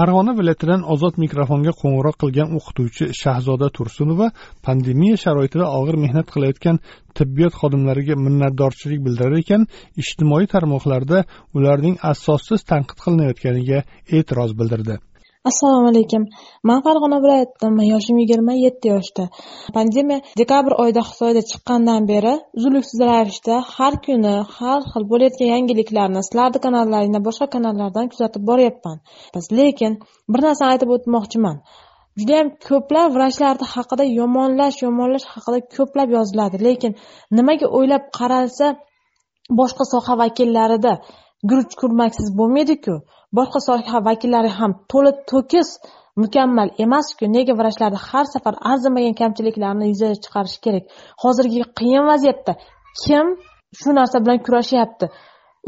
Farg'ona viloyatidan ozod mikrofonga qo'ng'iroq qilgan o'qituvchi shahzoda tursunova pandemiya sharoitida og'ir mehnat qilayotgan tibbiyot xodimlariga minnatdorchilik bildirar ekan ijtimoiy tarmoqlarda ularning asossiz tanqid qilinayotganiga e'tiroz bildirdi. Assalomu alaykum. Man farg'ona viloyatidanman yoshim yigirma yetti yoshda. Pandemiya dekabr oyida xitoyda chiqqandan beri uzluksiz ravishda har kuni har xil bo'layotgan yangiliklarni sizlarni kanallaringdan boshqa kanallardan kuzatib boryapman. Lekin bir narsani aytib o'tmoqchiman. Judayam ko'plab vrachlarni haqida yomonlash yomonlash haqida ko'plab yoziladi. Lekin nimaga o'ylab qaralsa boshqa soha vakillarida guruch kurmaksiz bo'lmaydiku. Boshqa soha vakillari ham to'la to'kis mukammal emasku nega vrachlarni har safar arzimagan kamchiliklarni yuzaga chiqarish kerak? Hozirgi qiyin vaziyatda kim shu narsa bilan kurashyapti?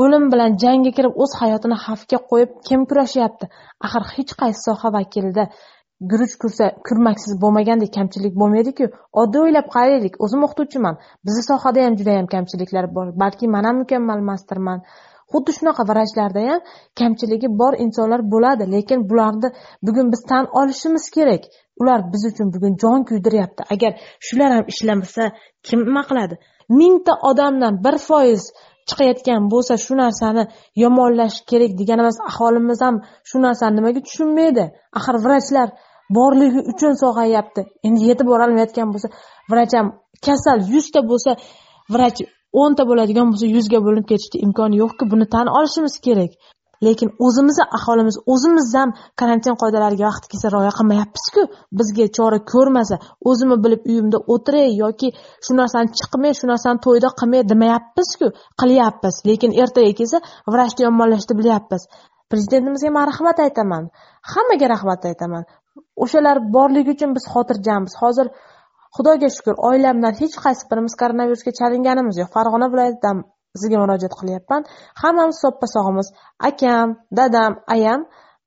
O'lim bilan jangga kirib o'z hayotini xavfga qo'yib kim kurashyapti? Axir hech qaysi soha vakilida guruch kursa kurmaksiz bo'lmagandek kamchilik bo'lmaydiku. Oddiy o'ylab qaraylik o'zim o'qituvchiman. Bizni sohada ham judayam kamchiliklar bor. Balki man ham mukammal emasdirman xuddi shunaqa vrachlarda ham kamchiligi bor insonlar bo'ladi. Lekin bularni bugun biz tan olishimiz kerak. Ular biz uchun bugun jon kuydiryapti. Agar shular ham ishlamasa kim nima qiladi? Mingta odamdan bir foiz chiqayotgan bo'lsa shu narsani yomonlash kerak degani emas aholimiz ham shu narsani nimaga tushunmaydi? Axir vrachlar borligi uchun sog'ayapti. Endi yetib borolmayotgan bo'lsa vrach ham kasal yuzta bo'lsa vrach o'nta bo'ladigan bo'lsa yuzga bo'linib ketishni imkoni yo'qku buni tan olishimiz kerak. Lekin o'zimizni aholimiz o'zimiz ham karantin qoidalariga vaqti kelsa rioya qilmayapmizku bizga chora ko'rmasa o'zimni bilib uyimda o'tiray yoki shu narsani chiqmay shu narsani to'yda qilmay demayapmizku qilyapmiz. Lekin ertaga kelsa vrachni yomonlashni bilyapmiz. Prezidentimizga man rahmat aytaman. Hammaga rahmat aytaman. O'shalar borligi uchun biz xotirjammiz. Hozir xudoga shukur oilamdan hech qaysi birimiz koronavirusga chalinganimiz yo'q. Farg'ona viloyatidan sizga murojaat qilyapman. Hammamiz soppa-sog'imiz. akam dadam ayam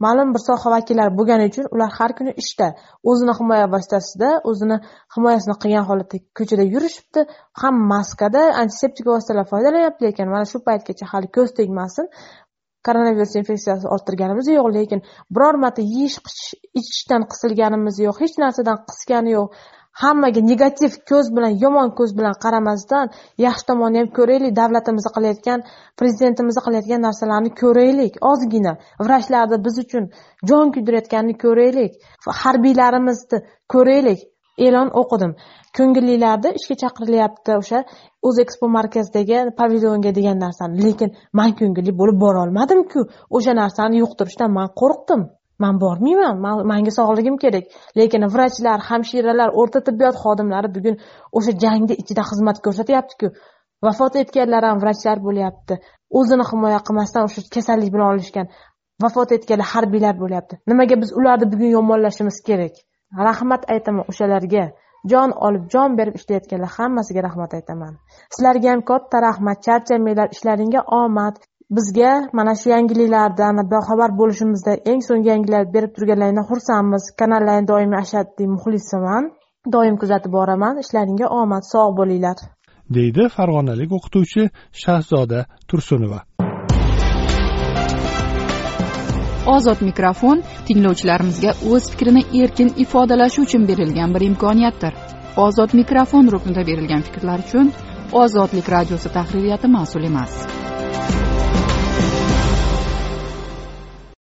ma'lum bir soha vakillari bo'lgani uchun ular har kuni ishda o'zini himoya vositasida o'zini himoyasini qilgan holatda ko'chada yurishibdi. Ham maskada antiseptik vositalar foydalanyapti lekin mana shu paytgacha hali ko'z tegmasin. Koronavirus infeksiyasi orttirganimiz yo'q lekin biror marta yeyish ichishdan qisilganimiz yo'q hech narsadan qisgani yo'q. Hammaga negativ ko'z bilan yomon ko'z bilan qaramasdan yaxshi tomonini ham ko'raylik davlatimiz qilayotgan prezidentimiz qilayotgan narsalarni ko'raylik. Ozgina vrachlarni biz uchun jon kuydirayotganini ko'raylik. Harbiylarimizni ko'raylik. E'lon o'qidim. Ko'ngillilarni ishga chaqirilyapti o'sha o'zekspo markazidagi pavilyonga degan narsani. Lekin man ko'ngilli bo'lib borolmadimku. O'sha narsani yuqtirishdan man qo'rqdim. Man bormayman manga sog'ligim kerak. Lekin vrachlar hamshiralar o'rta tibbiyot xodimlari bugun o'sha jangni ichida xizmat ko'rsatyaptiku. Vafot etganlar ham vrachlar bo'lyapti. O'zini himoya qilmasdan o'sha kasallik bilan olishgan vafot etganlar harbiylar bo'lyapti. Nimaga biz ularni bugun yomonlashimiz kerak? Rahmat aytaman o'shalarga. Jon olib jon berib ishlayotganlar hammasiga rahmat aytaman. Sizlarga ham katta rahmat charchamanglar ishlaringga omad. Bizga mana shu yangiliklardan boxabar bo'lishimizda eng so'nggi yangiliklar berib turganlaringdan xursandmiz. Kanallarni doimiy ashaddiy muxlisiman doim kuzatib boraman. Ishlaringga omad sog' bo'linglar. Deydi farg'onalik o'qituvchi shahzoda tursunova. Ozod mikrofon tinglovchilarimizga o'z fikrini erkin ifodalashi uchun berilgan bir imkoniyatdir. Ozod mikrofon ruknida berilgan fikrlar uchun ozodlik radiosi tahririyati mas'ul emas